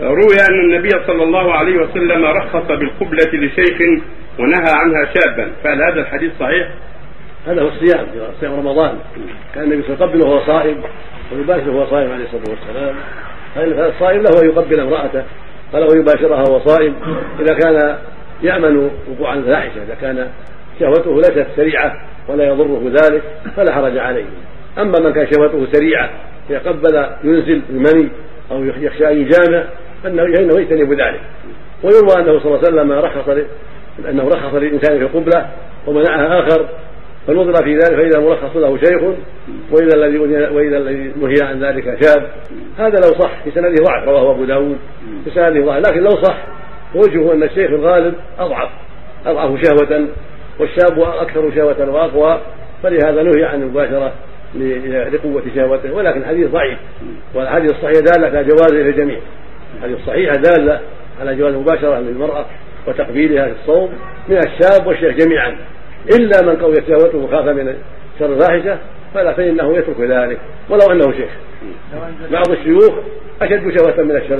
روي أن النبي صلى الله عليه وسلم رخص بالقبلة لشيخ ونهى عنها شابا. فهل هذا الحديث صحيح؟ هذا هو الصيام صيام رمضان. كان النبي يقبله وهو صائم ويباشر وهو صائم عليه الصلاة والسلام. فالصائم له أن يقبل امرأته فله يباشرها وهو صائم. إذا كان يأمن وقوع الفاحشه إذا كان شهوته ليست سريعة ولا يضره ذلك فلا حرج عليه. أما من كان شهوته سريعة يقبل ينزل المني أو يخشى أن يجامع فانه يجتنب ذلك. ويروى أنه صلى الله عليه وسلم رخص أنه رخص للانسان في القبله ومنعها آخر فنظر في ذلك فإذا مرخص له شيخ وإذا الذي وإذا الذي نهي عن ذلك شاب. هذا لو صح في سنده ضعف رواه أبو داود في سنده ضعف. لكن لو صح وجهه أن الشيخ الغالب أضعف. أضعف شهوة والشاب أكثر شهوة وأقوى. فلهذا نهي عن المباشرة لقوة شهوته ولكن الحديث ضعيف. والحديث الصحيح دالة على جوازه للجميع الحديث الصحيحة دالة على جواز المباشرة للمرأة وتقبيلها في الصوم من الشاب والشيخ جميعا. إلا من قويت شهوته وخاف من شر الفاحشة فلا فإنه يترك ذلك. ولو أنه شيخ. بعض الشيوخ أشد شهوة من الشر.